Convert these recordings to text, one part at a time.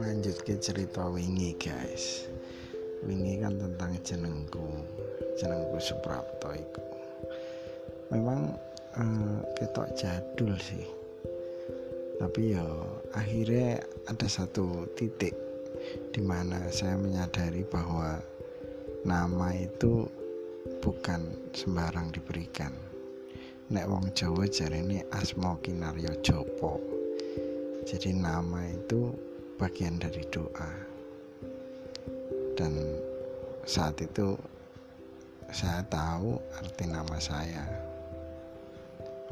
lanjut ke cerita wingi guys. Wingi kan tentang jenengku jenengku Suprapto itu memang eh, ketok jadul sih. Tapi ya akhirnya ada satu titik di mana saya menyadari bahwa nama itu bukan sembarang diberikan nek wong Jawa ini asmo kinaryo jopo jadi nama itu bagian dari doa. Dan saat itu saya tahu arti nama saya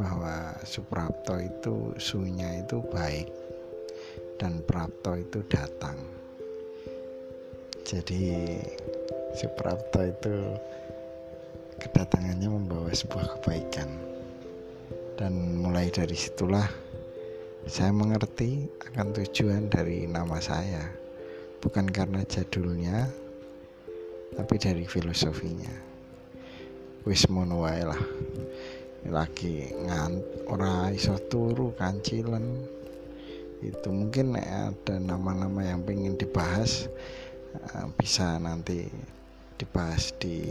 bahwa Suprapto itu sunya itu baik dan Prapto itu datang. Jadi Suprapto itu kedatangannya membawa sebuah kebaikan dan mulai dari situlah saya mengerti akan tujuan dari nama saya. Bukan karena jadulnya tapi dari filosofinya. Wis mono wae lah. Lagi ngant ora iso turu kancilen. Itu mungkin ada nama-nama yang pengen dibahas eh, bisa nanti dibahas di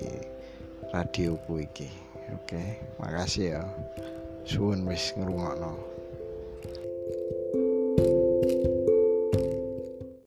radioku iki. Oke makasih ya suwun wis ngrungokno